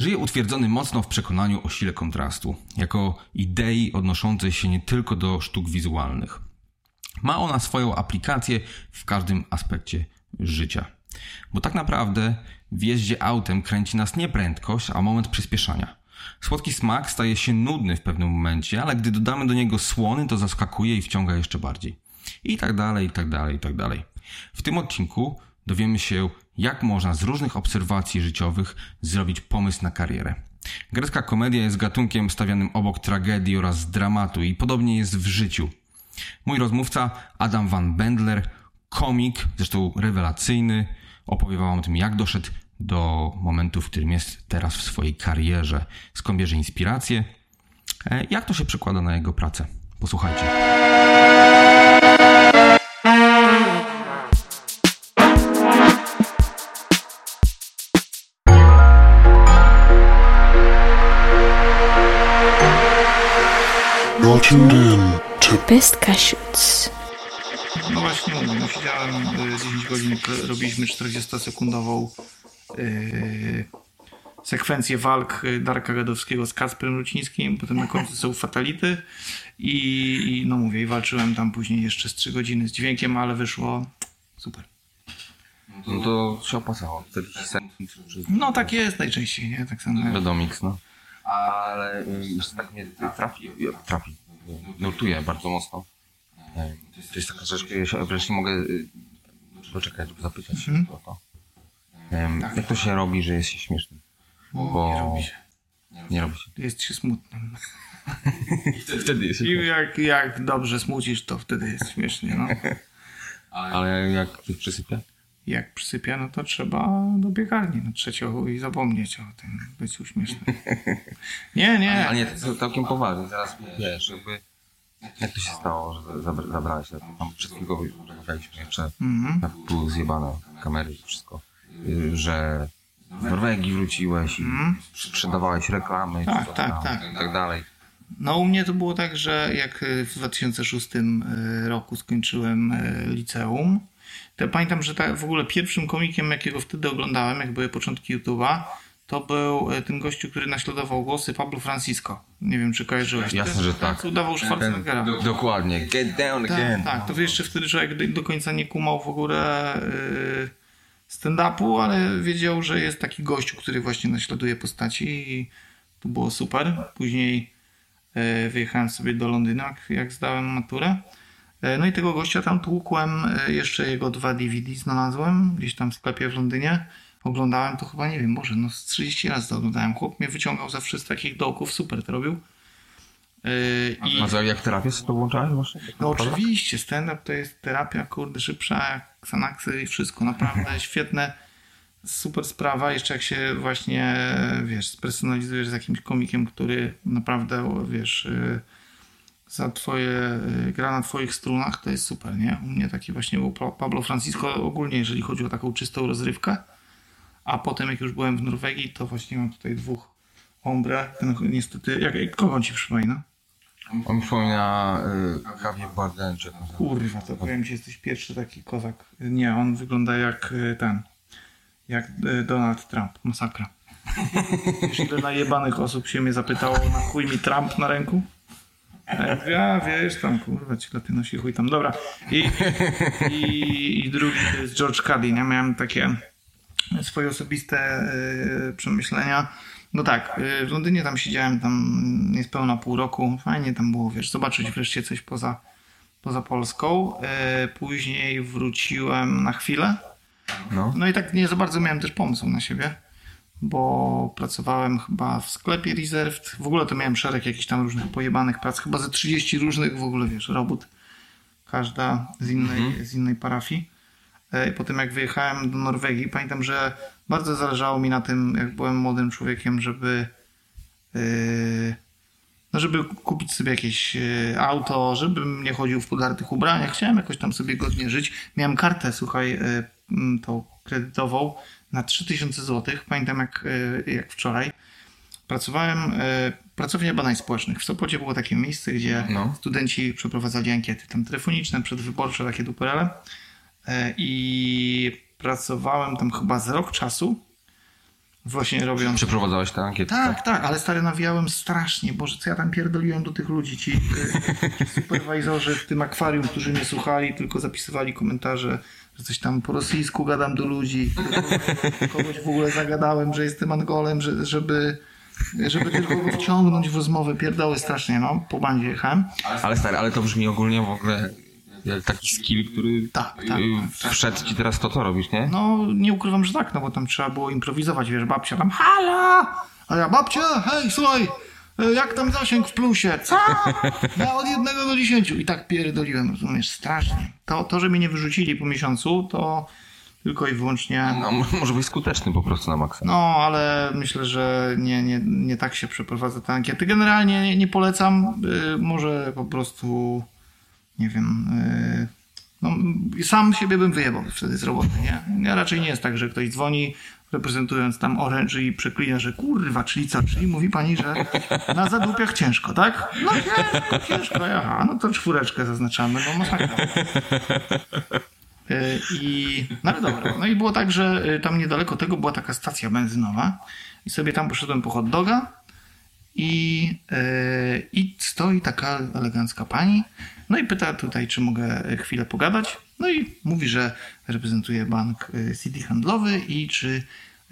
Żyje utwierdzony mocno w przekonaniu o sile kontrastu, jako idei odnoszącej się nie tylko do sztuk wizualnych. Ma ona swoją aplikację w każdym aspekcie życia. Bo tak naprawdę w jeździe autem kręci nas nie prędkość, a moment przyspieszania. Słodki smak staje się nudny w pewnym momencie, ale gdy dodamy do niego słony, to zaskakuje i wciąga jeszcze bardziej. I tak dalej, i tak dalej, i tak dalej. W tym odcinku dowiemy się, jak można z różnych obserwacji życiowych zrobić pomysł na karierę. Grecka komedia jest gatunkiem stawianym obok tragedii oraz dramatu i podobnie jest w życiu. Mój rozmówca Adam Van Bendler, komik, zresztą rewelacyjny, opowie wam o tym, jak doszedł do momentu, w którym jest teraz w swojej karierze, skąd bierze inspirację, e, jak to się przekłada na jego pracę. Posłuchajcie. You're tuned in to Best Cashews. No właśnie mówię, siedziałem y, 10 godzin, k- robiliśmy 40-sekundową yy, sekwencję walk y, Darka Gadowskiego z Kacprem Rucińskim, potem na końcu są fatality i, i no mówię, i walczyłem tam później jeszcze z 3 godziny z dźwiękiem, ale wyszło super. No to się opłacało. 40 sekund. No tak jest najczęściej, nie? Tak samo. Wiadomix, no. Ale y, jeszcze tak mnie trafi, trafi, nurtuje bardzo mocno. E, To jest taka rzecz, której się wreszcie mogę doczekać, żeby zapytać Mhm. o to. Em, Jak to się robi, że jest się śmiesznym? Bo Nie robi się. nie robi się. Jest się smutnym. Wtedy jest I jak, jak dobrze smucisz, to wtedy jest śmiesznie, no. Ale jak ktoś przysypia? Jak przysypia, no to trzeba do biegarni na trzecią i zapomnieć o tym byciu śmiesznym. Nie, nie. Ale nie, to całkiem poważnie. Teraz wiesz, jakby... Jak to się stało, że zabra- zabrałeś się? Tam przed chwilą rozmawialiśmy jeszcze, Mhm. były zjebane kamery i wszystko. Że z Norwegii wróciłeś i sprzedawałeś reklamy Tak, tak, tam tak. i tak dalej. No u mnie to było tak, że jak w 2006 y, roku skończyłem y, liceum, ja pamiętam, że tak w ogóle pierwszym komikiem, jakiego wtedy oglądałem, jak były początki YouTube'a, to był y, ten gościu, który naśladował głosy Pablo Francisco. Nie wiem, czy kojarzyłeś. Jasne, Ten, że tak. Udawał Schwarzeneggera. Do, dokładnie. Get down again. Tak, tak, to jeszcze wtedy człowiek do- końca nie kumał w ogóle y, stand-upu, ale wiedział, że jest taki gościu, który właśnie naśladuje postaci i to było super. Później y, wyjechałem sobie do Londynu, jak, jak zdałem maturę. Y, No i tego gościa tam tłukłem, y, jeszcze jego dwa DVD znalazłem gdzieś tam w sklepie w Londynie. Oglądałem to chyba, nie wiem, może no z 30 razy to oglądałem. Chłop mnie wyciągał zawsze z takich dołków, super to robił. Y, I... A za jak terapię sobie to włączałeś właśnie? No oczywiście, stand-up to jest terapia, kurde, szybsza jak Xanaxy i wszystko. Naprawdę świetne, super sprawa. Jeszcze jak się właśnie, wiesz, spersonalizujesz z jakimś komikiem, który naprawdę, wiesz, y, za twoje, y, gra na twoich strunach, to jest super, nie? U mnie taki właśnie był Pa- Pablo Francisco ogólnie, jeżeli chodzi o taką czystą rozrywkę. A potem, jak już byłem w Norwegii, to właśnie mam tutaj dwóch ombre. Ten niestety, jak, kogo on ci przypomina? On mi przypomina y, Javier Bardem, Kurwa, to powiem ci, jesteś pierwszy taki kozak. Nie, on wygląda jak y, ten. Jak y, Donald Trump. Masakra. Wiesz, ile najebanych osób się mnie zapytało, na chuj mi Trump na ręku? Ja wiesz tam, kurwa, ci latynosi chuj tam. Dobra. I, i, i drugi to jest George Cuddy, nie? Miałem takie swoje osobiste y, przemyślenia. No tak, y, w Londynie tam siedziałem tam niespełna pół roku. Fajnie tam było, wiesz, zobaczyć wreszcie coś poza, poza Polską. Y, później wróciłem na chwilę. No. No i tak nie za bardzo miałem też pomysłu na siebie, bo pracowałem chyba w sklepie Reserved. W ogóle to miałem szereg jakichś tam różnych pojebanych prac, chyba ze 30 różnych w ogóle, wiesz, robót. Każda z innej, z innej parafii. E, I potem jak wyjechałem do Norwegii, pamiętam, że bardzo zależało mi na tym, jak byłem młodym człowiekiem, żeby yy, no żeby kupić sobie jakieś yy, auto, żebym nie chodził w podartych ubraniach. Chciałem jakoś tam sobie godnie żyć. Miałem kartę, słuchaj, tą kredytową na 3000 zł. Pamiętam jak, yy, jak wczoraj. Pracowałem yy, pracownia badań społecznych. W Sopocie było takie miejsce, gdzie No. studenci przeprowadzali ankiety tam telefoniczne, przedwyborcze, takie duperele. E, I pracowałem tam chyba z rok czasu. Właśnie robiąc... Przeprowadzałeś tę ankietę? Tak, tak, ale stary nawijałem strasznie. Boże, co ja tam pierdoliłem do tych ludzi, ci, y, ci superwajzorzy w tym akwarium, którzy mnie słuchali, tylko zapisywali komentarze, że coś tam po rosyjsku gadam do ludzi, kogoś w ogóle zagadałem, że jestem Angolem, że, żeby, żeby tylko go wciągnąć w rozmowę. Pierdoły strasznie, no, po bandzie jechałem. Ale stary, ale to brzmi ogólnie w ogóle taki skill, który Tak, tak, y, wszedł ci teraz to, co robisz, nie? No, nie ukrywam, że tak, no bo tam trzeba było improwizować, wiesz, babcia tam, halo! A ja, babcia, hej, słuchaj, e, jak tam zasięg w plusie? Co? Ja od jednego do dziesięciu. I tak pierdoliłem, rozumiesz, strasznie. To, to, że mnie nie wyrzucili po miesiącu, to tylko i wyłącznie... No, może być skuteczny po prostu na maksa. No, ale myślę, że nie, nie, nie tak się przeprowadza te ankiety. Generalnie nie, nie polecam. Y, może po prostu, nie wiem, y, no, sam siebie bym wyjebał wtedy z roboty, nie? Ja raczej nie jest tak, że ktoś dzwoni reprezentując tam Orange i przeklina, że kurwa, czyli co? Czyli mówi pani, że na zadupiach ciężko, tak? No ciężko, ciężko, aha, no to czwóreczkę zaznaczamy, no masakra. Y, I, no ale dobra. No i było tak, że y, tam niedaleko tego była taka stacja benzynowa i sobie tam poszedłem po hot doga i, i stoi taka elegancka pani no i pyta tutaj, czy mogę chwilę pogadać. No i mówi, że reprezentuje bank y, CD handlowy i czy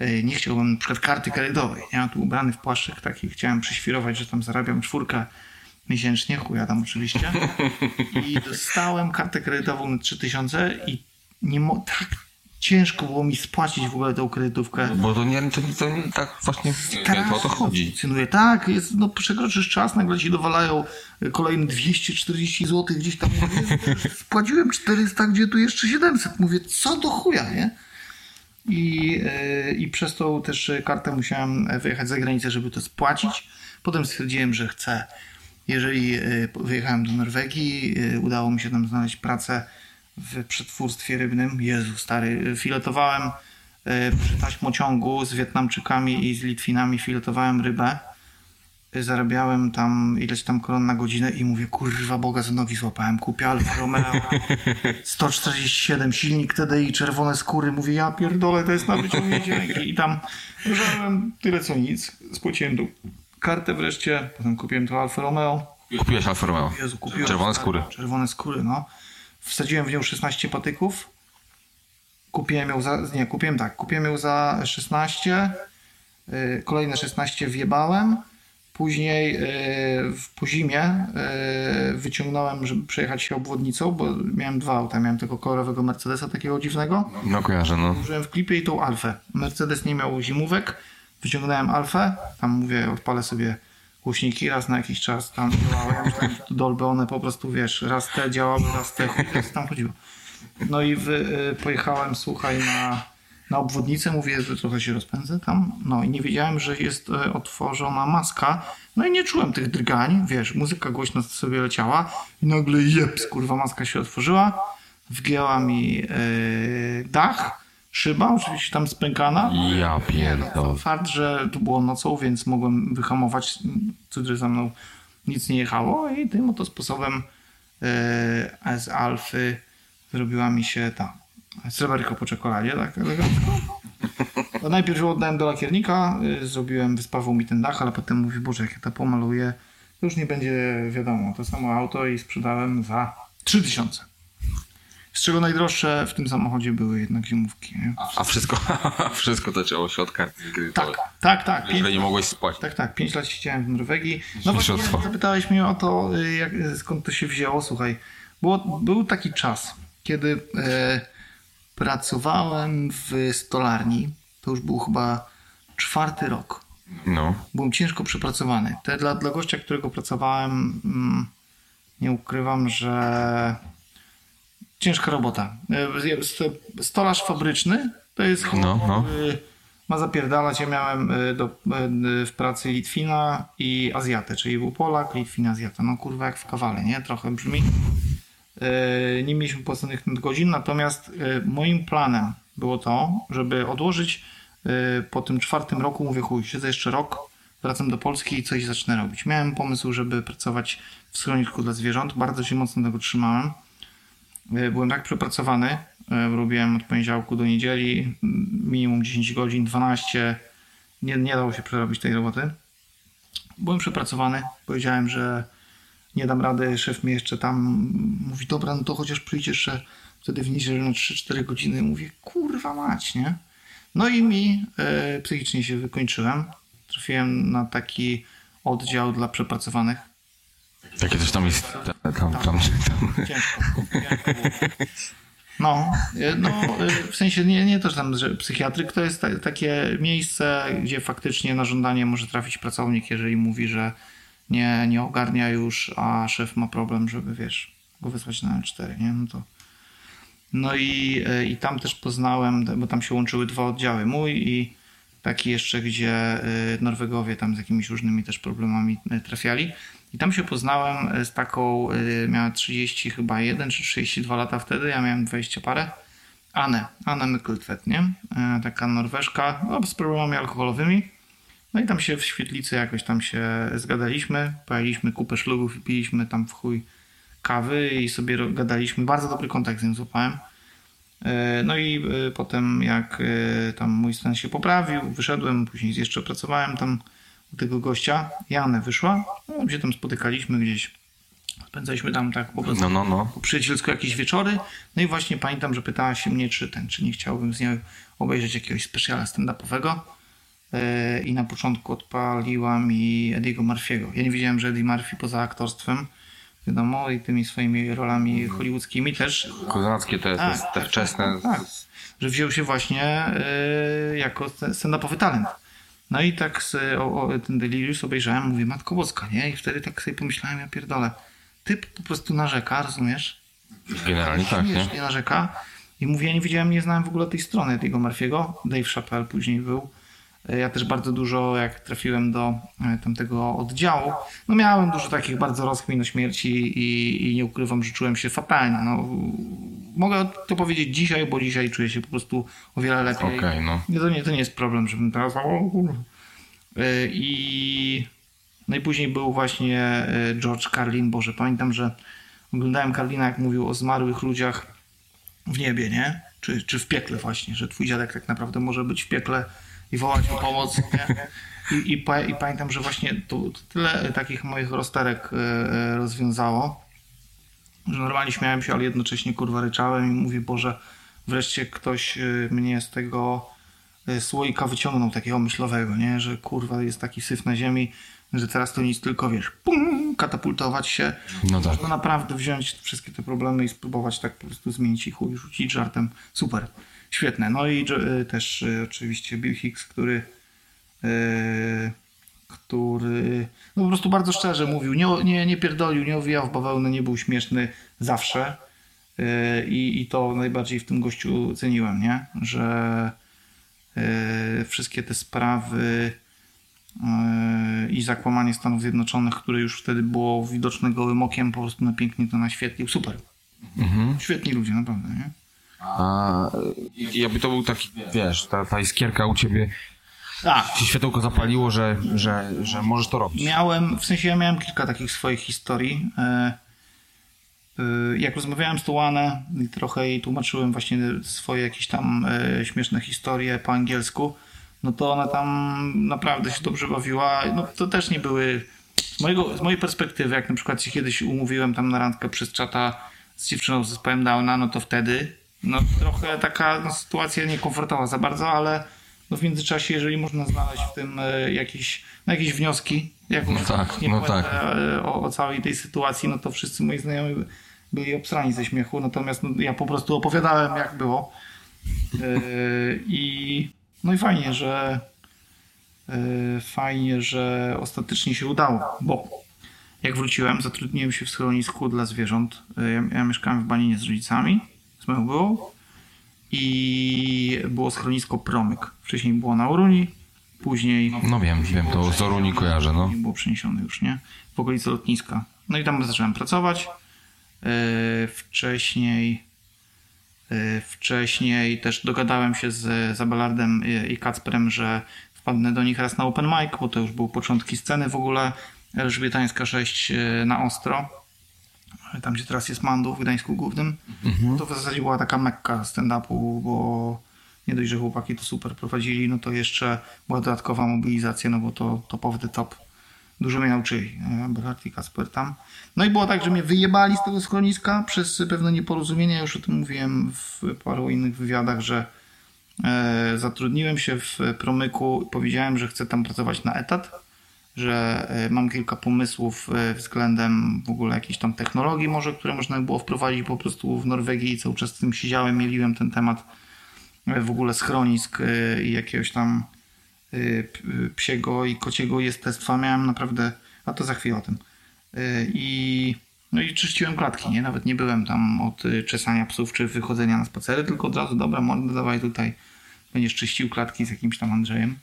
y, nie chciałbym na przykład karty kredytowej. Ja tu ubrany w płaszczyk taki chciałem prześwirować, że tam zarabiam czwórkę miesięcznie, chuja tam oczywiście. I dostałem kartę kredytową na 3000 i nie mo- tak ciężko było mi spłacić w ogóle tą kredytówkę. Bo to nie, to, to nie tak właśnie nie, to o to chodzi. Funkcjonuje. Tak, jest, no przekroczysz czas, nagle ci dowalają kolejne 240 zł gdzieś tam. Spłaciłem 400, gdzie tu jeszcze 700. Mówię, co do chuja, nie? I, yy, I przez tą też kartę musiałem wyjechać za granicę, żeby to spłacić. Potem stwierdziłem, że chcę. Jeżeli yy, wyjechałem do Norwegii, udało mi się tam znaleźć pracę w przetwórstwie rybnym. Jezu, stary, filetowałem y, przy taśmociągu z Wietnamczykami i z Litwinami, filetowałem rybę. Y, Zarabiałem tam ileś tam koron na godzinę i mówię, kurwa Boga, za nogi złapałem. Kupię Alfa Romeo 147, silnik TDI, czerwone skóry. Mówię, ja pierdolę, to jest na wyciągnięcie ręki. I tam żarłem tyle co nic. Spłaciłem tą kartę wreszcie, potem kupiłem to Alfa Romeo. Kupiłeś Alfa Romeo. Jezu, kupiłem Czerwone skóry. Czerwone skóry, no. Wsadziłem w nią 16 patyków. Kupiłem ją za. Nie, kupiłem tak. Kupiłem ją za 16. y, Kolejne 16 wjebałem. Później y, w, po zimie y, wyciągnąłem, żeby przejechać się obwodnicą, bo miałem dwa auta. Miałem tego kolorowego Mercedesa, takiego dziwnego. No kojarzę, no. Użyłem w klipie i tą Alfę. Mercedes nie miał zimówek. Wyciągnąłem Alfę. Tam mówię, odpalę sobie głośniki raz na jakiś czas. Tam działały. Ja Dolby, one po prostu, wiesz, raz te działały, raz te. Jak tam chodziło. No i wy, y, pojechałem, słuchaj, na, na obwodnicę. Mówię, że trochę się rozpędzę tam. No i nie wiedziałem, że jest y, otworzona maska. No i nie czułem tych drgań. Wiesz, muzyka głośno sobie leciała. I nagle jeps, kurwa, maska się otworzyła. Wgięła mi y, dach. Szyba, oczywiście tam spękana. Ja pierdolę. Fakt, że to było nocą, więc mogłem wyhamować, cudzy za mną nic nie jechało i tym oto sposobem e, z Alfy zrobiła mi się ta sreberko po czekoladzie, tak elegancko. To najpierw ją oddałem do lakiernika, y, zrobiłem, wyspawał mi ten dach, ale potem mówi, Boże, jak ja to pomaluję, to już nie będzie wiadomo, to samo auto i sprzedałem za 3000. Z czego najdroższe w tym samochodzie były jednak zimówki. Nie? A wszystko, wszystko zaczęło się od karty kredytowej. Tak, tak, tak. Pięć, nie mogłeś spłacić. tak, tak. Pięć lat siedziałem w Norwegii. No właśnie zapytałeś mnie o to, y, jak, skąd to się wzięło. Słuchaj, było, był taki czas, kiedy e, pracowałem w stolarni. To już był chyba czwarty rok. No. Byłem ciężko przepracowany. Te, dla, dla gościa, którego pracowałem, mm, nie ukrywam, że ciężka robota. E, st- Stolarz fabryczny to jest chłop, No, no. ma zapierdalać. Ja miałem e, do, e, w pracy Litwina i Azjatę, czyli był Polak, Litwin, Azjata. No kurwa jak w kawale, nie? Trochę brzmi. Nie mieliśmy płaconych godzin, natomiast moim planem było to, żeby odłożyć po tym czwartym roku, mówię chuj, siedzę jeszcze rok, wracam do Polski i coś zacznę robić. Miałem pomysł, żeby pracować w schronisku dla zwierząt, bardzo się mocno tego trzymałem. E, Byłem tak przepracowany, e, robiłem od poniedziałku do niedzieli, minimum 10 godzin, 12, Nie, nie dało się przerobić tej roboty. Byłem przepracowany. Powiedziałem, że nie dam rady. Szef mnie jeszcze tam mówi, dobra, no to chociaż przyjdź jeszcze wtedy w niedzielę na 3-4 godziny. Mówię, kurwa mać, nie? No i mi e, psychicznie się wykończyłem. Trafiłem na taki oddział dla przepracowanych. Takie coś tam jest. Tam, tam, tam. Ciężko. ciężko. No, e, no e, w sensie nie, nie to, że tam że psychiatryk to jest ta, takie miejsce, gdzie faktycznie na żądanie może trafić pracownik, jeżeli mówi, że nie, nie ogarnia już, a szef ma problem, żeby wiesz, go wysłać na L4, nie? No to. No i, e, i tam też poznałem, bo tam się łączyły dwa oddziały, mój i taki jeszcze, gdzie Norwegowie tam z jakimiś różnymi też problemami trafiali. I tam się poznałem z taką, miała 30 chyba 1 czy 32 lata wtedy, ja miałem 20 parę. Anę, Anę Mykltvet, nie? Taka Norweżka, no, z problemami alkoholowymi. No i tam się w świetlicy jakoś tam się zgadaliśmy, pojaliśmy kupę szlugów i piliśmy tam w chuj kawy i sobie gadaliśmy. Bardzo dobry kontakt z nim złapałem. E, no i e, potem jak e, tam mój stan się poprawił, wyszedłem, później jeszcze pracowałem tam tego gościa. Janę wyszła, no, się tam spotykaliśmy gdzieś. Spędzaliśmy tam tak po prostu No, no, no. po przyjacielsku jakieś wieczory. No i właśnie pamiętam, że pytała się mnie, czy ten, czy nie chciałbym z nią obejrzeć jakiegoś specjala stand-upowego. I na początku odpaliła mi Ediego Murphy'ego. Ja nie wiedziałem, że Eddie Murphy poza aktorstwem wiadomo, i tymi swoimi rolami hollywoodzkimi też. Kozackie te, Tak, te, tak, wczesne. Tak, że wziął się właśnie y, jako stand-upowy talent. No i tak o, o, ten Delirious obejrzałem, mówię, Matko Boska, nie? I wtedy tak sobie pomyślałem, ja pierdolę, typ po prostu narzeka, rozumiesz? Generalnie tak, nie? Śmiesznie narzeka. I mówię, ja nie wiedziałem, nie znałem w ogóle tej strony tego Murphy'ego. Dave Chappelle później był. Ja też bardzo dużo, jak trafiłem do e, tamtego oddziału, no miałem dużo takich bardzo rozkmin o śmierci i, i nie ukrywam, że czułem się fatalnie. No, mogę to powiedzieć dzisiaj, bo dzisiaj czuję się po prostu o wiele lepiej. Okay, no. To nie, to nie jest problem, żebym teraz... E, I, no i później był właśnie e, George Carlin, Boże, pamiętam, że oglądałem Carlina, jak mówił o zmarłych ludziach w niebie, nie? Czy, czy w piekle właśnie, że twój dziadek tak naprawdę może być w piekle i wołać o pomoc. Nie? I, i, i, pamiętam, że właśnie to, to tyle takich moich rozterek e, rozwiązało, że normalnie śmiałem się, ale jednocześnie kurwa ryczałem i mówię, Boże, wreszcie ktoś e, mnie z tego e, słoika wyciągnął takiego myślowego, nie? że kurwa jest taki syf na ziemi, że teraz to nic tylko, wiesz, pum, katapultować się. No tak. Można naprawdę wziąć wszystkie te problemy i spróbować tak po prostu zmienić ich, chuj, rzucić żartem. Super. Świetne. No i y, też y, oczywiście Bill Hicks, który y, który no po prostu bardzo szczerze mówił, nie, nie, nie pierdolił, nie owijał w bawełnę, nie był śmieszny zawsze i, i to najbardziej w tym gościu ceniłem, nie? że wszystkie te sprawy i zakłamanie Stanów Zjednoczonych, które już wtedy było widoczne gołym okiem, po prostu na pięknie to naświetlił. Super. Mhm. Świetni ludzie, naprawdę, nie? A jakby to był taki, wiesz, ta, ta iskierka u ciebie tak. się światełko zapaliło, że, że, że możesz to robić. Miałem, w sensie ja miałem kilka takich swoich historii. E, e, jak rozmawiałem z Tuanę i trochę jej tłumaczyłem właśnie swoje jakieś tam e, śmieszne historie po angielsku, no to ona tam naprawdę się dobrze bawiła. No to też nie były... Z, mojego, z mojej perspektywy, jak na przykład się kiedyś umówiłem tam na randkę przez czata z dziewczyną z zespołem Downa, no to wtedy no trochę taka no, sytuacja niekomfortowa za bardzo, ale no w międzyczasie, jeżeli można znaleźć w tym e, jakieś, no, jakieś wnioski, jakąś no tak, no tak. E, o, o, całej tej sytuacji, no to wszyscy moi znajomi byli obstrani ze śmiechu, natomiast no, ja po prostu opowiadałem jak było. E, I no i fajnie, że fajnie, że ostatecznie się udało, bo jak wróciłem, zatrudniłem się w schronisku dla zwierząt. Ja, ja mieszkałem w Baninie z rodzicami byłą i było schronisko Promyk. Wcześniej było na Uruni, później... No wiem, wiem, to z Oruni kojarzę, no. Było przeniesione już, nie? W okolicy lotniska. No i tam zacząłem pracować. Yy, wcześniej yy, wcześniej też dogadałem się z Zabalardem i Kacprem, że wpadnę do nich raz na open mic, bo to już były początki sceny w ogóle Elżbietańska 6 yy, na ostro tam gdzie teraz jest Mandu w Gdańsku Głównym, mhm. to w zasadzie była taka mekka stand-upu, bo nie dość, że chłopaki to super prowadzili, no to jeszcze była dodatkowa mobilizacja, no bo to top of the top. Dużo mnie nauczyli, e, Berhard i Kasper tam. No i było tak, że mnie wyjebali z tego schroniska przez pewne nieporozumienie. Ja już o tym mówiłem w paru innych wywiadach, że e, zatrudniłem się w Promyku, powiedziałem, że chcę tam pracować na etat, że e, mam kilka pomysłów e, względem w ogóle jakiejś tam technologii może, które można by było wprowadzić po prostu w Norwegii i cały czas z tym siedziałem, mieliłem ten temat e, w ogóle schronisk i jakiegoś tam y, y, psiego i kociego jestestwa miałem naprawdę, a to za chwilę o tym. Y, I, no i czyściłem klatki, nie? Nawet nie byłem tam od y, czesania psów czy wychodzenia na spacery, tylko od razu, dobra, mordo, dawaj tutaj, będziesz czyścił klatki z jakimś tam Andrzejem.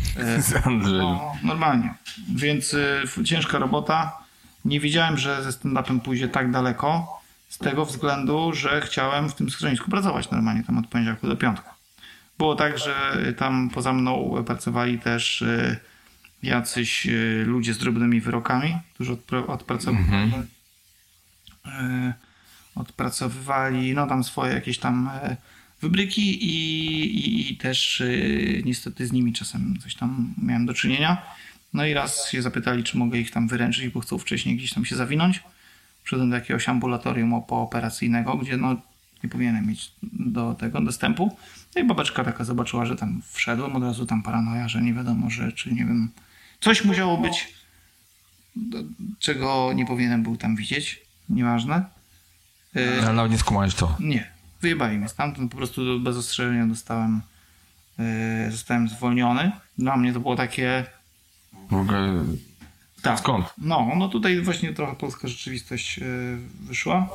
Andrzejem. No, normalnie. Więc y, ciężka robota. Nie wiedziałem, że ze stand-upem pójdzie tak daleko, z tego względu, że chciałem w tym schronisku pracować normalnie, tam od poniedziałku do piątku. Było tak, że y, tam poza mną pracowali też y, jacyś y, ludzie z drobnymi wyrokami, którzy odpra- odpracowywali, y, odpracowywali no tam swoje jakieś tam wybryki i, i, i też y, niestety z nimi czasem coś tam miałem do czynienia. No i raz się zapytali, czy mogę ich tam wyręczyć, bo chcą wcześniej gdzieś tam się zawinąć. Przyszedłem do jakiegoś ambulatorium pooperacyjnego, gdzie no nie powinienem mieć do tego dostępu. No i babeczka taka zobaczyła, że tam wszedłem, od razu tam paranoja, że nie wiadomo, że czy nie wiem, coś musiało być, czego nie powinienem był tam widzieć. Nieważne. Y, Ale nie skumałeś to. nie, wyjebali mnie stamtąd, po prostu bez ostrzeżenia dostałem, yy, zostałem zwolniony. Dla mnie to było takie... W ogóle Tak. skąd? No, no tutaj właśnie trochę polska rzeczywistość yy, wyszła.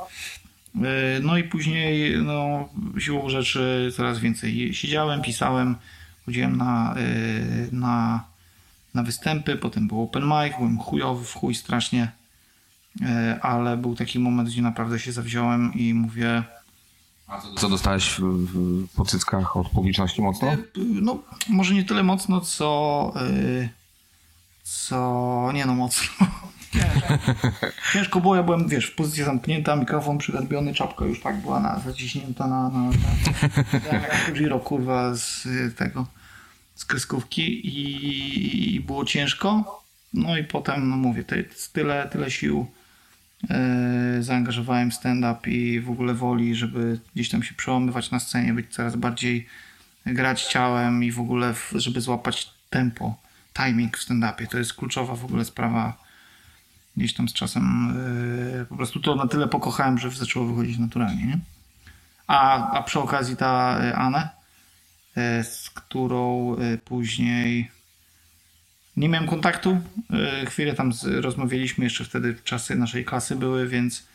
Yy, no i później, no, siłą rzeczy coraz więcej siedziałem, pisałem, chodziłem na, na, na występy, potem był open mic, byłem chujowy w chuj strasznie, ale był taki moment, gdzie naprawdę się zawziąłem i mówię... Co dostałeś w, po cyckach od publiczności mocno? No, może nie tyle mocno, co. y, co. Nie no, mocno. Ciężko. Było, ja byłem, wiesz, w pozycji zamknięta, mikrofon przygarbiony, czapka już tak była na, zaciśnięta na. na, na jak Giro, kurwa, z y, tego. z kreskówki i, i było ciężko. No i potem, no mówię, tyle, tyle sił e, zaangażowałem w stand-up i w ogóle woli, żeby gdzieś tam się przełamywać na scenie, być coraz bardziej grać ciałem i w ogóle, żeby złapać tempo, timing w stand-upie. To jest kluczowa w ogóle sprawa. Gdzieś tam z czasem e, po prostu to na tyle pokochałem, że zaczęło wychodzić naturalnie. Nie? A, a przy okazji ta e, Anę, e, z którą e, później nie miałem kontaktu. E, Chwilę tam rozmawialiśmy, jeszcze wtedy czasy naszej klasy były, więc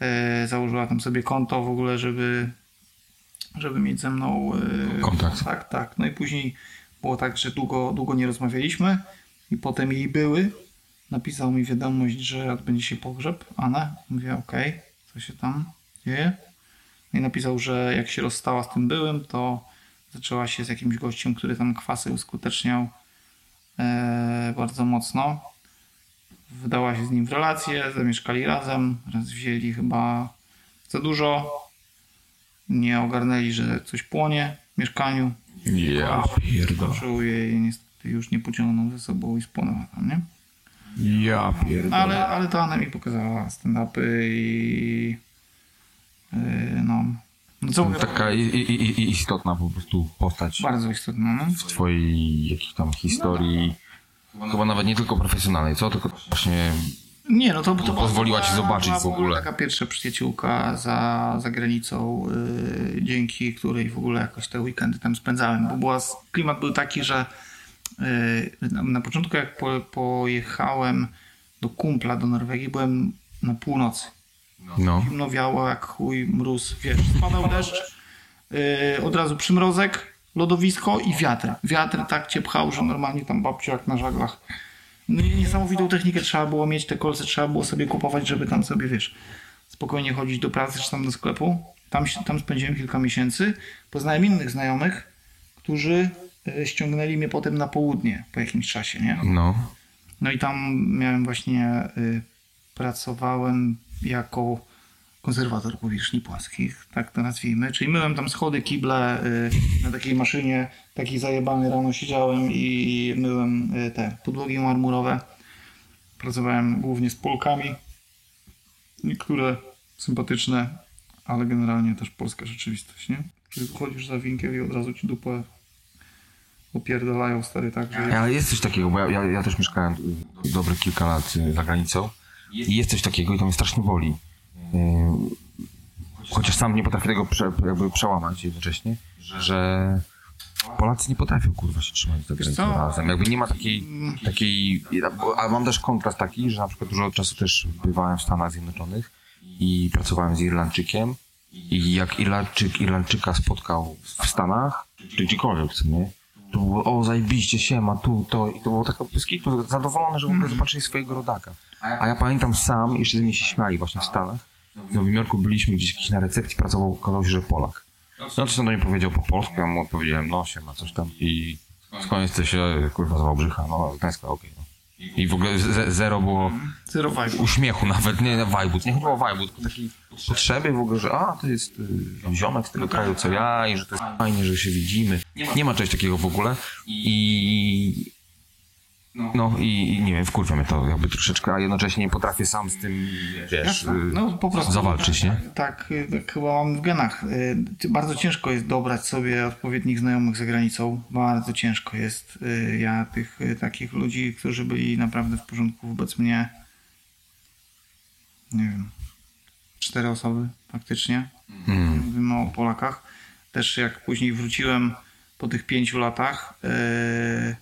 e, założyła tam sobie konto w ogóle, żeby, żeby mieć ze mną e, Kontakt. Tak, tak. No i później było tak, że długo, długo nie rozmawialiśmy i potem jej były. Napisał mi wiadomość, że odbędzie się pogrzeb. Anę. Mówię, okej, co się tam dzieje? No i napisał, że jak się rozstała z tym byłym, to zaczęła się z jakimś gościem, który tam kwasy uskuteczniał bardzo mocno. Wdała się z nim w relację, zamieszkali razem, raz wzięli chyba za dużo. Nie ogarnęli, że coś płonie w mieszkaniu. Ja pierdolę. Jej niestety już nie pociągnął ze sobą i spłonęła tam, nie? Ja pierdolę. Ale, ale to Anna mi pokazała stand-upy i yy, no co mówię, Taka i, i, i, istotna po prostu postać bardzo istotne, no. w twojej jakiejś tam historii. Chyba nawet nie tylko profesjonalnej, co? Tylko właśnie Nie, no to, to Pozwoliła ci zobaczyć w ogóle. Taka pierwsza przyjaciółka za, za granicą, yy, dzięki której w ogóle jakoś te weekendy tam spędzałem, bo była, klimat był taki, że yy, na, na początku jak po, pojechałem do kumpla do Norwegii, byłem na północy. No. Zimno wiało jak chuj, mróz, wiesz, spadał deszcz, yy, od razu przymrozek, lodowisko i wiatr. Wiatr tak cię pchał, że normalnie tam babcia jak na żaglach. No i niesamowitą technikę trzeba było mieć, te kolce trzeba było sobie kupować, żeby tam sobie, wiesz, spokojnie chodzić do pracy czy tam do sklepu. Tam, tam spędziłem kilka miesięcy. Poznałem innych znajomych, którzy yy, ściągnęli mnie potem na południe po jakimś czasie, nie? No. No i tam miałem właśnie, y, pracowałem jako konserwator powierzchni płaskich, tak to nazwijmy. Czyli myłem tam schody, kible y, na takiej maszynie, taki zajebany rano siedziałem i myłem y, te podłogi marmurowe. Pracowałem głównie z Polkami. Niektóre sympatyczne, ale generalnie też polska rzeczywistość, nie? Czyli chodzisz za winkiem i od razu ci dupę opierdalają stary tak, że... Ale jest coś takiego, bo ja, ja, ja też mieszkałem dobre kilka lat za granicą jest coś takiego i to mnie strasznie boli. Y, Chociaż sam nie potrafię tego prze, jakby przełamać jednocześnie, że Polacy nie potrafią kurwa się trzymać za granicą razem. Jakby nie ma takiej, takiej... A mam też kontrast taki, że na przykład dużo czasu też bywałem w Stanach Zjednoczonych i pracowałem z Irlandczykiem i jak Irlandczyk Irlandczyka spotkał w Stanach, czy gdziekolwiek, co nie? To było, o zajebiście się ma tu, to i to było taka pyskitu, zadowolone, że w ogóle zobaczyli swojego rodaka. A ja pamiętam sam, jeszcze ze mnie się śmiali właśnie w Stanach, w Nowym Jorku byliśmy gdzieś jakiś na recepcji, pracował, okazało się, że Polak. No coś tam do mnie powiedział po polsku, ja mu odpowiedziałem, no się ma coś tam i skąd jesteś, kurwa z Wałbrzycha, no Gdańska, okej. no. I w ogóle ze, zero było Zero vibe. uśmiechu nawet, nie na wajbut, nie chodziło o wajbut, tylko takiej potrzeby w ogóle, że a, to jest y, ziomek z tego kraju co ja i że to jest fajnie, że się widzimy. Nie ma czegoś takiego w ogóle i no i, i nie wiem, wkurwia mnie to jakby troszeczkę, a jednocześnie nie potrafię sam z tym, wiesz, y, No po prostu zawalczyć, nie? Tak, y, tak chyba mam w genach. Y, Bardzo ciężko jest dobrać sobie odpowiednich znajomych za granicą. Bardzo ciężko jest. Y, Ja tych takich ludzi, którzy byli naprawdę w porządku wobec mnie, nie wiem, cztery osoby faktycznie. Mówimy o Polakach. Też jak później wróciłem po tych pięciu latach y, y, w-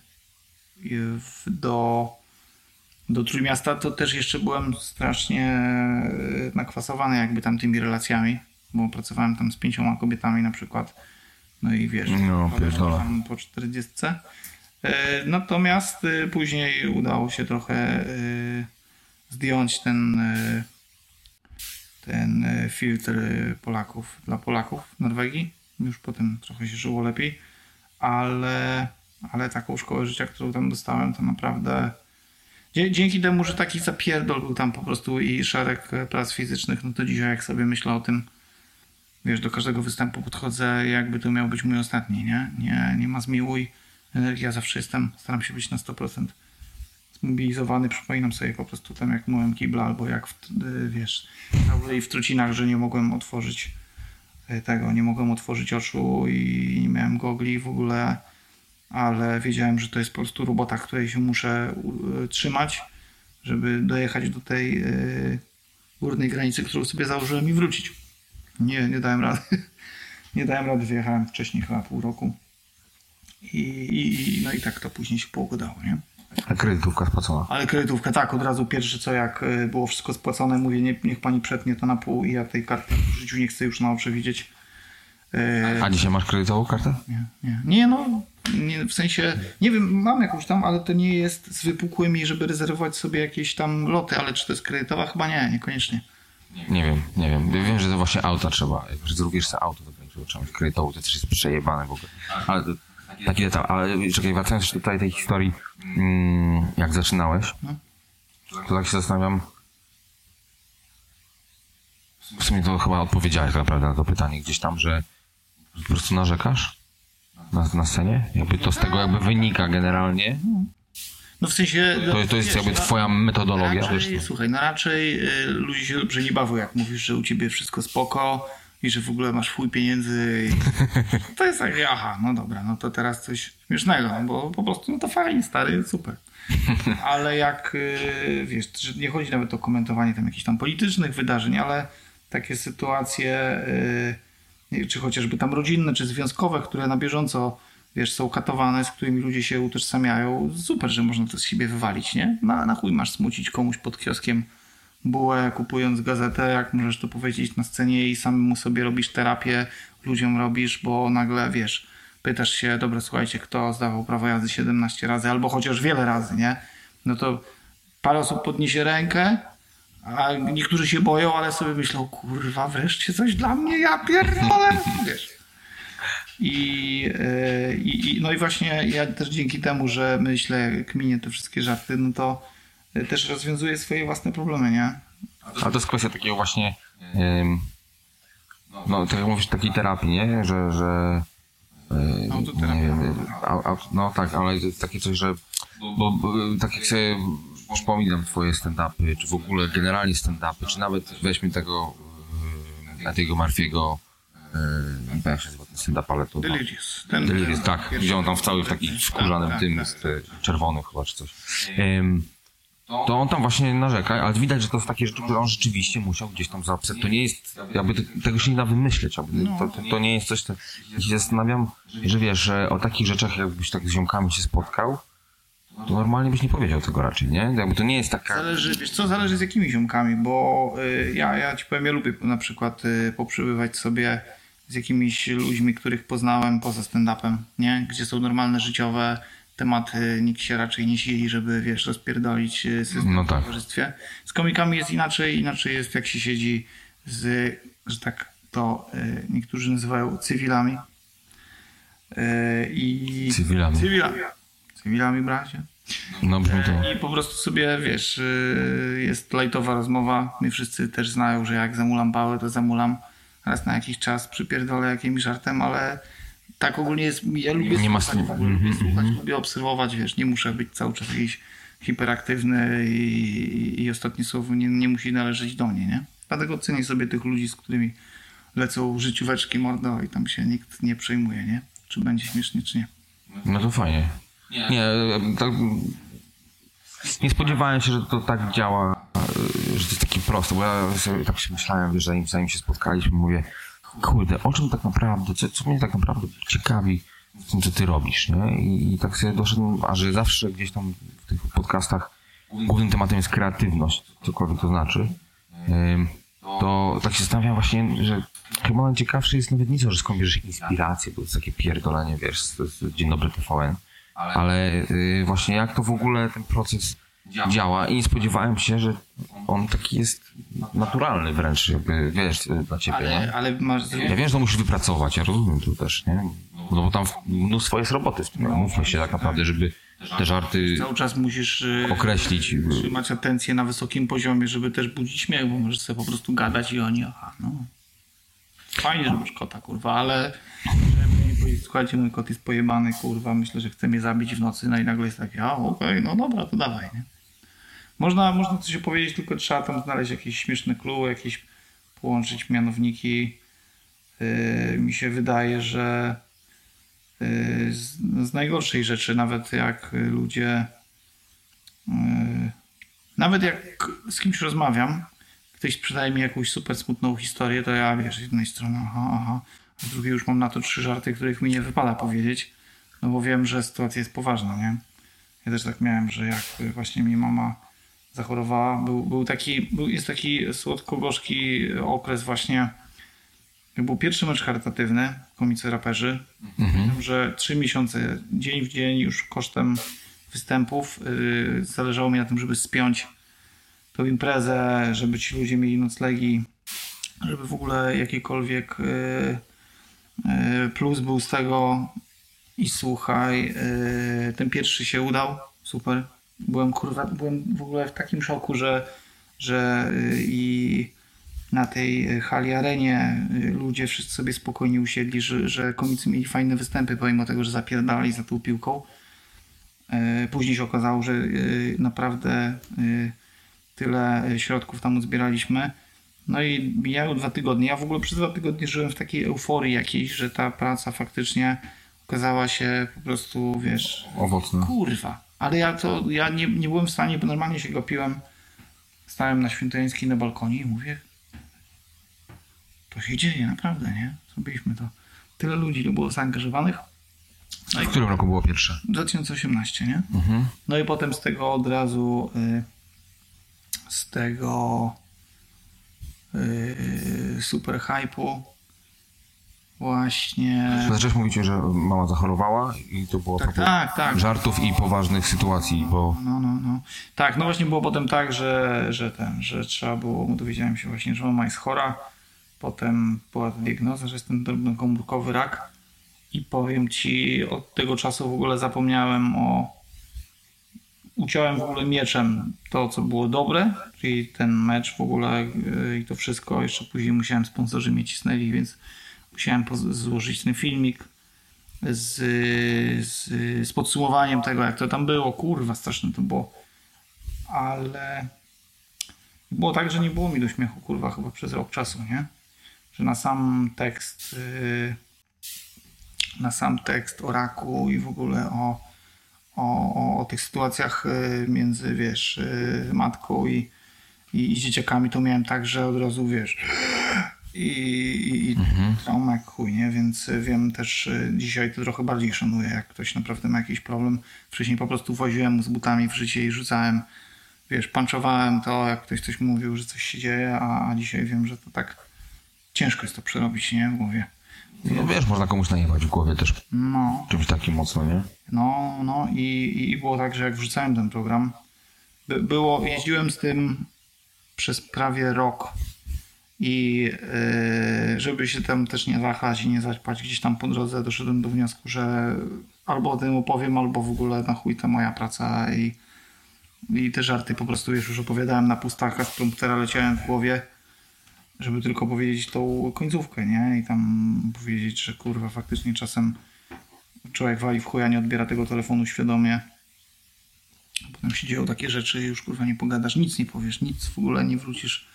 do do Trójmiasta, to też jeszcze byłem strasznie e, nakwasowany jakby tam tymi relacjami, bo pracowałem tam z pięcioma kobietami na przykład. No i wiesz, No, tam po 40. E, Natomiast później udało się trochę zdjąć ten, ten filtr Polaków dla Polaków w Norwegii. Już potem trochę się żyło lepiej, ale, ale taką szkołę życia, którą tam dostałem, to naprawdę Dzięki temu, że taki zapierdol był tam po prostu i szereg e, prac fizycznych, no to dzisiaj jak sobie myślę o tym, wiesz, do każdego występu podchodzę, jakby to miał być mój ostatni, nie? Nie, nie ma zmiłuj. Energia zawsze jestem, staram się być na 100% zmobilizowany. Przypominam sobie po prostu tam, jak myłem kibla, albo jak, w, y, wiesz, w trucinach, że nie mogłem otworzyć y, tego, nie mogłem otworzyć oczu i nie miałem gogli w ogóle ale wiedziałem, że to jest po prostu robota, której się muszę y, trzymać, żeby dojechać do tej y, górnej granicy, którą sobie założyłem i wrócić. Nie, nie dałem rady. Nie dałem rady, wyjechałem wcześniej chyba pół roku. I, i, no i tak to później się poukładało, nie? A kredytówka spłacona. Ale kredytówka tak, od razu pierwsze co jak y, było wszystko spłacone, mówię, nie, niech pani przetnie to na pół i ja tej karty w życiu nie chcę już na oczy widzieć. A dzisiaj masz kredytową kartę? nie, nie. Nie, no, nie, w sensie, nie wiem, mam jakąś tam, ale to nie jest z wypukłymi, żeby rezerwować sobie jakieś tam loty, ale czy to jest kredytowa? Chyba nie, niekoniecznie. Nie wiem, nie wiem. Wiem, że to właśnie auta trzeba. Jak już zrubisz sobie auto, to będzie trzeba mieć kredytową, to też jest przejebane w ogóle. Ale to, taki detal. Ale czekaj, wracając jeszcze tutaj tej historii, mm, jak zaczynałeś, to tak się zastanawiam. W sumie to chyba odpowiedziałeś tak naprawdę na to pytanie gdzieś tam, że po prostu narzekasz na, na scenie? Jakby to z tego jakby wynika generalnie. No w sensie... To, to jest wiesz, jakby no, twoja metodologia, raczej? Słuchaj, no raczej y, ludzie się dobrze nie bawią, jak mówisz, że u ciebie wszystko spoko i że w ogóle masz chuj pieniędzy. I... To jest tak, aha, no dobra, no to teraz coś śmiesznego, no bo po prostu no to fajnie, stary, super. Ale jak, y, wiesz, że nie chodzi nawet o komentowanie tam jakichś tam politycznych wydarzeń, ale takie sytuacje, y, czy chociażby tam rodzinne, czy związkowe, które na bieżąco, wiesz, są katowane, z którymi ludzie się utożsamiają, super, że można to z siebie wywalić, nie? Na, na chuj masz smucić komuś pod kioskiem bułę, kupując gazetę, jak możesz to powiedzieć na scenie i samemu sobie robisz terapię, ludziom robisz, bo nagle, wiesz, pytasz się, dobra, słuchajcie, kto zdawał prawo jazdy 17 razy, albo chociaż wiele razy, nie? No to parę osób podniesie rękę, a niektórzy się boją, ale sobie myślą, kurwa, wreszcie coś dla mnie, ja pierdolę, wiesz. I, yy, i, i- no i właśnie ja też dzięki temu, że myślę, kminię te wszystkie żarty, no to y, też rozwiązuję swoje własne problemy, nie? Ale to jest kwestia takiego właśnie Ym, no, tak jak mówisz, takiej terapii, nie? Że, że yy, Autoterapia. nie wiem, a, a, no tak, ale to jest takie coś, że bo, bo tak jak sobie przypominam twoje stand-upy, czy w ogóle generalnie stand-upy, czy nawet weźmy tego yy, tego Marfiego yy, jak się nazywa ten stand-up, ale to... Delirious. Ten, Delirious, tak. Gdzie on tam w cały w takim skórzanym Tak, tym tak, e, czerwonym chyba czy coś. To on tam właśnie narzeka, ale widać, że to są takie rzeczy, które on rzeczywiście musiał gdzieś tam zapisać. To nie jest, jakby te, tego się nie da wymyśleć, jakby to, to, to nie jest coś, co, ja się zastanawiam, że wiesz, że o takich rzeczach jakbyś tak z ziomkami się spotkał, to normalnie byś nie powiedział tego raczej, nie? Jakby to nie jest taka... Zależy, wiesz co, zależy z jakimi ziomkami, bo y, ja, ja ci powiem, ja lubię na przykład y, poprzybywać sobie z jakimiś ludźmi, których poznałem poza stand-upem, nie? Gdzie są normalne życiowe tematy, nikt się raczej nie sili, żeby, wiesz, rozpierdolić y, system No tak. w towarzystwie. Z komikami jest inaczej, inaczej jest jak się siedzi z, że tak to y, niektórzy nazywają cywilami. Y, I... Cywilami. Cywilami. Cywilami, bracie. No brzmi to... I po prostu sobie, wiesz, yy, jest lajtowa rozmowa. Mnie wszyscy też znają, że jak zamulam pałę, to zamulam raz na jakiś czas, przypierdolę jakimś żartem, ale tak ogólnie jest, ja lubię Nie ma słuchać, snu- w ogóle lubię słuchać, lubię obserwować, wiesz, nie muszę być cały czas jakiś hiperaktywny i, i ostatnie słowo nie, nie musi należeć do mnie, nie? Dlatego cenię sobie tych ludzi, z którymi lecą życióweczki mordo i tam się nikt nie przejmuje, nie? Czy będzie śmiesznie, czy nie. No to fajnie. Nie, tak, nie spodziewałem się, że to tak działa, e, że to jest taki prosty, bo ja tak się myślałem, wiesz, zanim, zanim się spotkaliśmy, mówię, kurde, o czym tak naprawdę, co, co mnie tak naprawdę ciekawi w tym, co ty robisz, nie? I, i tak sobie doszedłem, a że zawsze gdzieś tam w tych podcastach głównym tematem jest kreatywność, cokolwiek to znaczy, to tak się zastanawiam właśnie, że chyba najciekawsze jest nawet nie to, że skąd bierzesz inspirację, bo to jest takie pierdolenie, wiesz, z, z Dzień Dobry TVN, ale y, właśnie jak to w ogóle ten proces działa i nie spodziewałem się, że on taki jest naturalny wręcz, jakby, wiesz, y, dla ciebie, nie? Ale, ale masz... Ja wiem, że to musisz wypracować, ja rozumiem to też, nie? No bo tam mnóstwo jest roboty w tym, no, mówmy się tak naprawdę, żeby te żarty Cały czas musisz y, określić. trzymać atencję na wysokim poziomie, żeby też budzić śmiech, bo możesz sobie po prostu gadać i oni, aha, no. Fajnie, że masz kota, kurwa, ale powiedzieć, słuchajcie, mój kot jest pojebany, kurwa, myślę, że chce mnie zabić w nocy, no i nagle jest takie, a okej, no dobra, to dawaj, nie? Można, można coś opowiedzieć, tylko trzeba tam znaleźć jakieś śmieszne clue, jakieś połączyć mianowniki. Yy, mi się wydaje, że yy, z, z najgorszej rzeczy, nawet jak ludzie Yy, Nawet jak z kimś rozmawiam, ktoś sprzedaje mi jakąś super smutną historię, to ja wiesz, z jednej strony aha, aha, z drugiej już mam na to trzy żarty, których mi nie wypada powiedzieć, no bo wiem, że sytuacja jest poważna, nie? Ja też tak miałem, że jak właśnie mi mama zachorowała, był, był taki, był, jest taki słodko-gorzki okres właśnie, jak był pierwszy mecz charytatywny, komicy raperzy, Pamiętam, że trzy miesiące, dzień w dzień już kosztem występów yy, zależało mi na tym, żeby spiąć tą imprezę, żeby ci ludzie mieli noclegi, żeby w ogóle jakikolwiek yy, yy, plus był z tego i słuchaj, yy, ten pierwszy się udał, super. Byłem kurwa, byłem w ogóle w takim szoku, że, że yy, i na tej hali arenie ludzie wszyscy sobie spokojnie usiedli, że, że komicy mieli fajne występy, pomimo tego, że zapierdalali za tą piłką. E, Później się okazało, że naprawdę tyle środków tam uzbieraliśmy. No i mijały dwa tygodnie. Ja w ogóle przez dwa tygodnie żyłem w takiej euforii jakiejś, że ta praca faktycznie okazała się po prostu, wiesz, Owocne. kurwa. Ale ja to, ja nie, nie byłem w stanie, bo normalnie się gapiłem. Stałem na Świętojańskiej na balkonie i mówię, to się dzieje, naprawdę, nie? Zrobiliśmy to. Tyle ludzi było zaangażowanych. No W którym roku było pierwsze? 2018, nie? Mhm. No i potem z tego od razu y, z tego y, super hypu właśnie Zaczęłeś mówić, że mama zachorowała i to było tak, tak, tak. żartów i poważnych sytuacji, bo No, no, no. Tak, no właśnie było potem tak, że, że ten, że trzeba było, dowiedziałem się właśnie, że mama jest chora. Potem była diagnoza, że jest ten drobnokomórkowy rak. I powiem ci, od tego czasu w ogóle zapomniałem o uciąłem w ogóle mieczem to, co było dobre, czyli ten mecz w ogóle yy, i to wszystko. Jeszcze później musiałem, sponsorzy mnie cisnęli, więc musiałem złożyć ten filmik z, z, z podsumowaniem tego, jak to tam było. Kurwa, straszne to było. Ale było tak, że nie było mi do śmiechu, kurwa, chyba przez rok czasu, nie? Że na sam tekst, yy, na sam tekst o raku i w ogóle o, o, o, o tych sytuacjach yy, między, wiesz, yy, matką i, i, i dzieciakami, to miałem tak, że od razu, wiesz, i, i, i trauma jak chuj, nie? Więc y, wiem też, y, dzisiaj to trochę bardziej szanuję, jak ktoś naprawdę ma jakiś problem. Wcześniej po prostu woziłem z butami w życie i rzucałem, wiesz, panczowałem to, jak ktoś coś mówił, że coś się dzieje, a, a dzisiaj wiem, że to tak ciężko jest to przerobić, nie? W głowie. No wiesz, można komuś najebać w głowie też No, czymś takim mocno, nie? no, no i, i było tak, że jak wrzucałem ten program, by, było, jeździłem z tym przez prawie rok i yy, żeby się tam też nie zachać i nie zaćpać gdzieś tam po drodze, doszedłem do wniosku, że albo o tym opowiem, albo w ogóle na chuj to moja praca i, i te żarty po prostu wiesz, już opowiadałem na pustach, a z leciałem w głowie, żeby tylko powiedzieć tą końcówkę, nie? I tam powiedzieć, że kurwa faktycznie czasem człowiek wali w chuja, nie odbiera tego telefonu świadomie. Potem się dzieją takie rzeczy, już kurwa nie pogadasz, nic nie powiesz, nic w ogóle nie wrócisz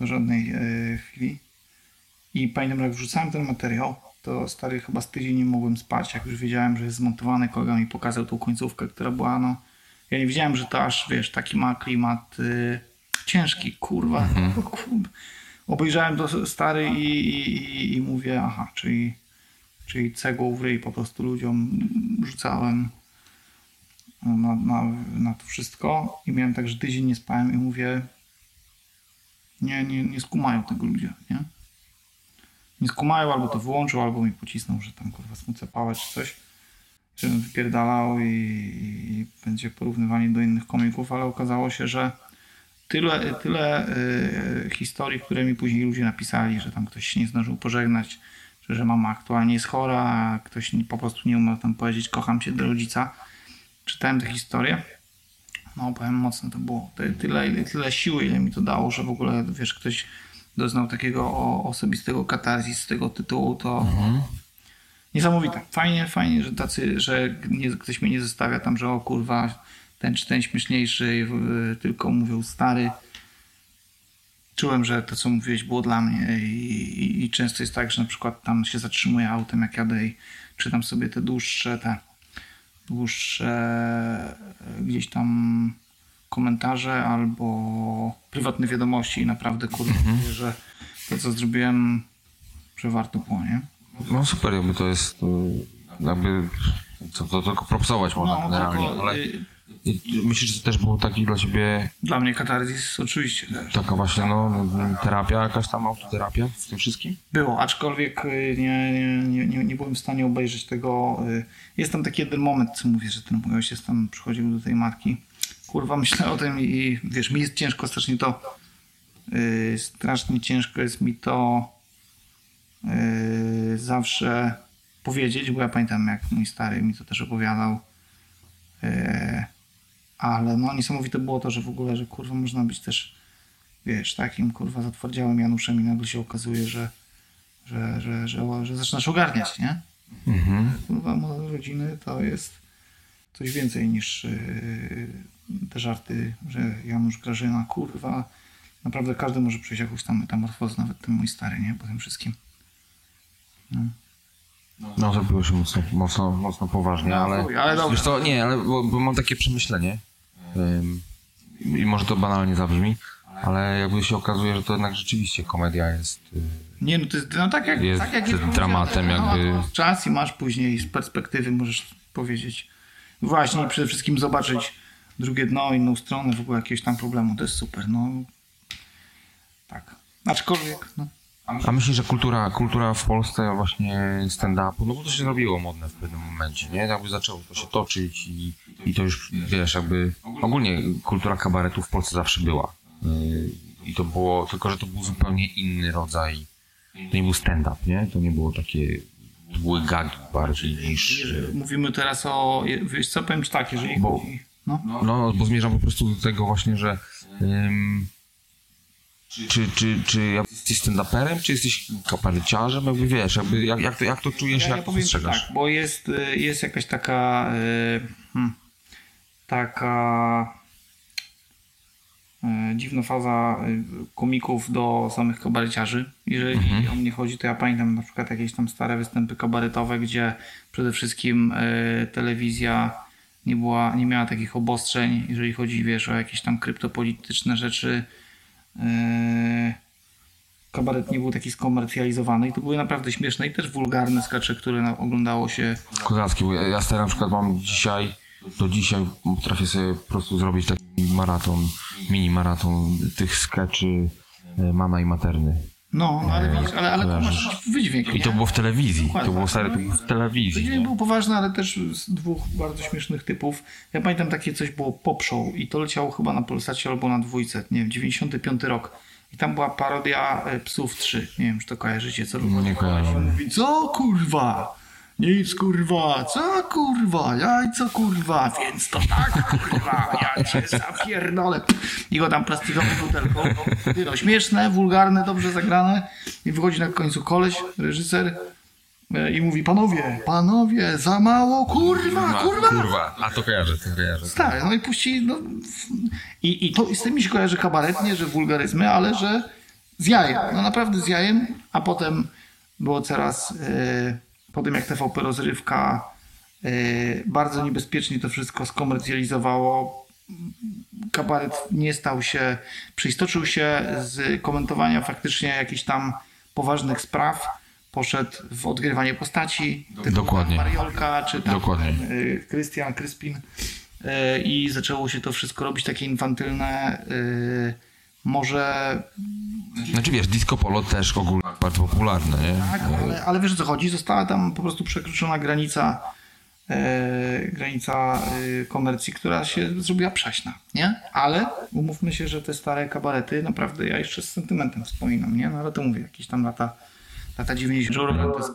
do żadnej e, chwili. I pamiętam, jak wrzucałem ten materiał, to stary chyba z tydzień nie mogłem spać, jak już wiedziałem, że jest zmontowany, kolega mi pokazał tą końcówkę, która była, no... Ja nie wiedziałem, że to aż, wiesz, taki ma klimat y, ciężki, kurwa. kurwa. Obejrzałem to stary i, i, i, mówię, aha, czyli, czyli cegłą w ryj po prostu ludziom rzucałem na, na, na to wszystko i miałem tak, że tydzień nie spałem i mówię, nie, nie, nie skumają tego ludzie, nie? Nie skumają, albo to wyłączył, albo mi pocisnął, że tam kurwa smucę pałę czy coś, żebym wypierdalał i, i będzie porównywani do innych komików, ale okazało się, że tyle, tyle y, historii, które mi później ludzie napisali, że tam ktoś się nie zdążył pożegnać, że, że mama aktualnie jest chora, a ktoś po prostu nie umiał tam powiedzieć kocham cię do rodzica. Czytałem te historie. No, powiem mocno to było. Ty- Tyle, ile- tyle siły, ile mi to dało, że w ogóle, wiesz, ktoś doznał takiego osobistego katarzis z tego tytułu, to niesamowite. Fajnie, fajnie, że tacy, że nie, ktoś mnie nie zostawia tam, że o kurwa, ten czy ten śmieszniejszy, y, tylko mówił stary. Czułem, że to, co mówiłeś, było dla mnie i, i, i często jest tak, że na przykład tam się zatrzymuję autem, jak jadę i czytam sobie te dłuższe, te dłuższe e, gdzieś tam komentarze albo prywatne wiadomości i naprawdę kurde, mówię, że to, co zrobiłem, że warto było, nie? No super, jakby to jest y, jakby co, to tylko propsować można No, generalnie, tylko, ale y, myślisz, że to też był taki dla ciebie Dla mnie katarzis oczywiście też. taka właśnie no terapia, jakaś tam autoterapia w tym wszystkim? Było, aczkolwiek y, nie, nie, nie, nie, byłem w stanie obejrzeć tego. y, Jest tam taki jeden moment, co mówię, że ten mój ojciec tam przychodził do tej matki. Kurwa, myślę o tym i wiesz, mi jest ciężko strasznie to. y, Strasznie ciężko jest mi to y, zawsze powiedzieć, bo ja pamiętam, jak mój stary mi to też opowiadał. Y, Ale no niesamowite było to, że w ogóle, że kurwa można być też wiesz, takim kurwa zatwardziałym Januszem i nagle się okazuje, że, że, że, że, że zaczynasz ogarniać, nie? Mhm. Kurwa, model rodziny to jest coś więcej niż yy, te żarty, że Janusz Grażyna, kurwa, naprawdę każdy może przejść jakąś tam metamorfozę, nawet ten mój stary, nie? Po tym wszystkim. No zrobiło się mocno, mocno, mocno poważnie, No, ale... chuj, ale. Wiesz co, nie, ale bo, bo mam takie przemyślenie i może to banalnie zabrzmi, ale jakby się okazuje, że to jednak rzeczywiście komedia jest... y, Nie, no to jest, no tak jak, Jest tak jak dramatem no, jakby. masz czas i masz później z perspektywy możesz powiedzieć właśnie przede wszystkim zobaczyć drugie dno, inną stronę w ogóle jakiegoś tam problemu, to jest super, no tak. Aczkolwiek, no, A myślisz, że kultura, kultura w Polsce właśnie stand-upu, no bo to się zrobiło modne w pewnym momencie, nie? Jakby zaczęło to się toczyć i, i to już, wiesz, jakby ogólnie kultura kabaretu w Polsce zawsze była. Yy, I to było, tylko że to był zupełnie inny rodzaj, to nie był stand-up, nie? To nie było takie, to były gagi bardziej niż... Mówimy teraz o, wiesz co, powiem ci tak, jeżeli Bo- chodzi, No. No, bo zmierzam po prostu do tego właśnie, że ym, czy, czy, czy jesteś stand-uperem, czy jesteś kabareciarzem, jakby wiesz, jakby, jak, jak, to, jak to czujesz, Ja, ja jak to postrzegasz? tak, bo jest, y, jest jakaś taka y, hmm, taka y, dziwna faza komików do samych kabareciarzy. Jeżeli Mhm. o mnie chodzi, to ja pamiętam na przykład jakieś tam stare występy kabaretowe, gdzie przede wszystkim telewizja nie, była, nie miała takich obostrzeń, jeżeli chodzi wiesz, o jakieś tam kryptopolityczne rzeczy. Y, kabaret nie był taki skomercjalizowany i to były naprawdę śmieszne i też wulgarne skacze, które oglądało się. Kozacki, bo ja, ja stary na przykład mam dzisiaj, do dzisiaj potrafię sobie po prostu zrobić taki maraton, mini maraton tych skeczy e, Mama i Materny. No, no ale widzisz, ale, ale masz wydźwięk. I to nie? było w telewizji, Dokładnie. to było było w telewizji. Wydźwięk nie? był poważny, ale też z dwóch bardzo śmiesznych typów. Ja pamiętam takie coś było Pop Show i to leciało chyba na Polsacie albo na dwójce, nie wiem, 95 rok. I tam była parodia e, Psów 3. Nie wiem, czy to kojarzycie, co No nie kojarzę. Mówi, co kurwa? Nic kurwa, co kurwa, jajco kurwa, więc to tak kurwa, ja cię zapierdolę. I go tam plastikową butelką. No, śmieszne, wulgarne, dobrze zagrane. I wychodzi na końcu koleś, reżyser e, i mówi, panowie, panowie, za mało, kurwa, kurwa. Kurwa, a to kojarzę, to kojarzę. Tak, no i puści, no, i, i to i z tym mi się kojarzy kabaret, nie, że wulgaryzmy, ale że z jajem, no naprawdę z jajem, a potem było coraz, e, po tym jak TVP rozrywka e, bardzo niebezpiecznie to wszystko skomercjalizowało, kabaret nie stał się, przeistoczył się z komentowania faktycznie jakichś tam poważnych spraw, poszedł w odgrywanie postaci, Dokładnie. Mariolka, czy tam Dokładnie. y, Krystian Kryspin y, i zaczęło się to wszystko robić takie infantylne. Może Znaczy wiesz, disco polo też ogólnie bardzo popularne, nie? tak, ale, ale wiesz o co chodzi? Została tam po prostu przekroczona granica e, granica e, komercji, która się zrobiła przaśna, nie? Ale umówmy się, że te stare kabarety naprawdę ja jeszcze z sentymentem wspominam, nie? No ale to mówię, jakieś tam lata, lata 90. Joe Rogan to jest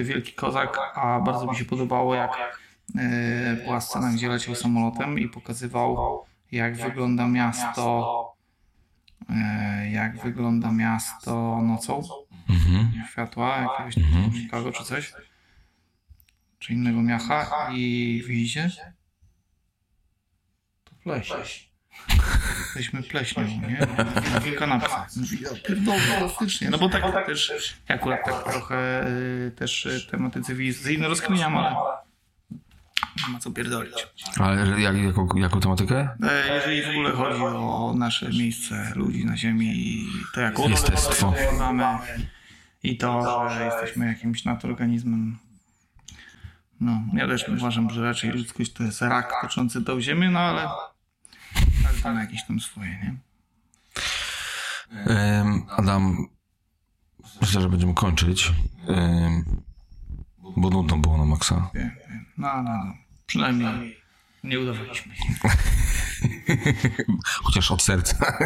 e, wielki kozak, a bardzo mi się podobało jak e, była scena, gdzie leciał samolotem i pokazywał jak wygląda miasto jak wygląda miasto nocą? Światła jakiegoś tam Chicago czy coś? Czy innego miacha? I widzicie to pleś. Jesteśmy pleśnią, nie? W kanapce. Pierdolę, fantastycznie. No bo tak też, ja akurat tak trochę y, też y, tematy cywilizacyjne rozkminiam, ale nie ma co pierdolić. Ale jak, jako, jako tematykę? E, Jeżeli w ogóle chodzi o nasze miejsce ludzi na ziemi i to jak Jestestwo. mamy i to, że jesteśmy jakimś nadorganizmem. No, ja też uważam, że raczej ludzkość to jest rak toczący tą ziemię, no ale każdy ma jakieś tam swoje, nie? Adam, myślę, że będziemy kończyć, bo nudno było na maksa. Wiem, wiem. No, no, no. Przynajmniej nie udawaliśmy się. Chociaż od serca.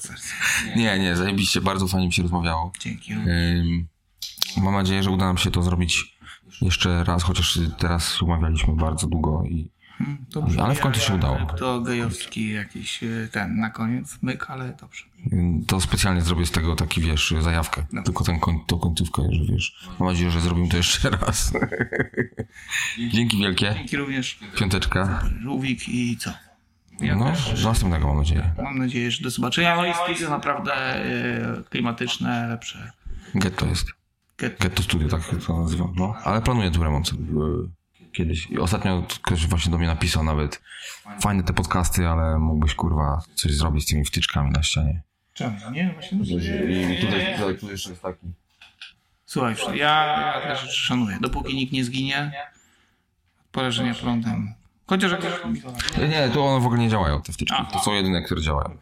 nie, nie, zajebiście, bardzo fajnie mi się rozmawiało. Dzięki. Em, Mam nadzieję, że uda nam się to zrobić jeszcze raz, chociaż teraz umawialiśmy bardzo długo i Dobrze. ale w końcu się udało. To gejowski jakiś y, ten na koniec myk, ale dobrze. To specjalnie zrobię z tego taki, wiesz, zajawkę. No. Tylko ten koń, tą końcówkę, że wiesz. Mam nadzieję, że zrobimy to jeszcze raz. Dzięki wielkie. Dzięki również Piąteczka. żółwik i co? Ja No, też do następnego mam nadzieję. mam nadzieję, że do zobaczenia. No i studio naprawdę y, klimatyczne, lepsze. Getto jest. Get. Getto Studio, tak to nazywa. No, ale planuję tu remont y, kiedyś. I ostatnio ktoś właśnie do mnie napisał nawet fajne te podcasty, ale mógłbyś kurwa coś zrobić z tymi wtyczkami na ścianie. Czemu? Nie, właśnie dobrze. I tutaj, tutaj tu jeszcze jest taki. Słuchaj, ja, ja te rzeczy szanuję. Dopóki nikt nie zginie od porażenia prądem. Chociaż jak... Nie, to one w ogóle nie działają, te wtyczki. To są jedyne, które działają.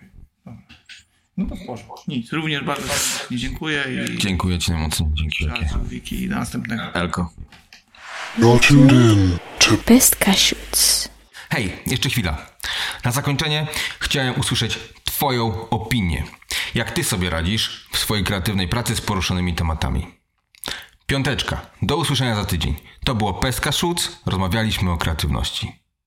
No to porządku. Nic. Również bardzo serdecznie dziękuję i Dziękuję ci najmocniej. Dzięki wielkie. Żółwiki i do następnego. Elko. Best. Hej, jeszcze chwila. Na zakończenie chciałem usłyszeć Twoją opinię. Jak Ty sobie radzisz w swojej kreatywnej pracy z poruszonymi tematami? Piąteczka. Do usłyszenia za tydzień. To było Peska Szuc. Rozmawialiśmy o kreatywności.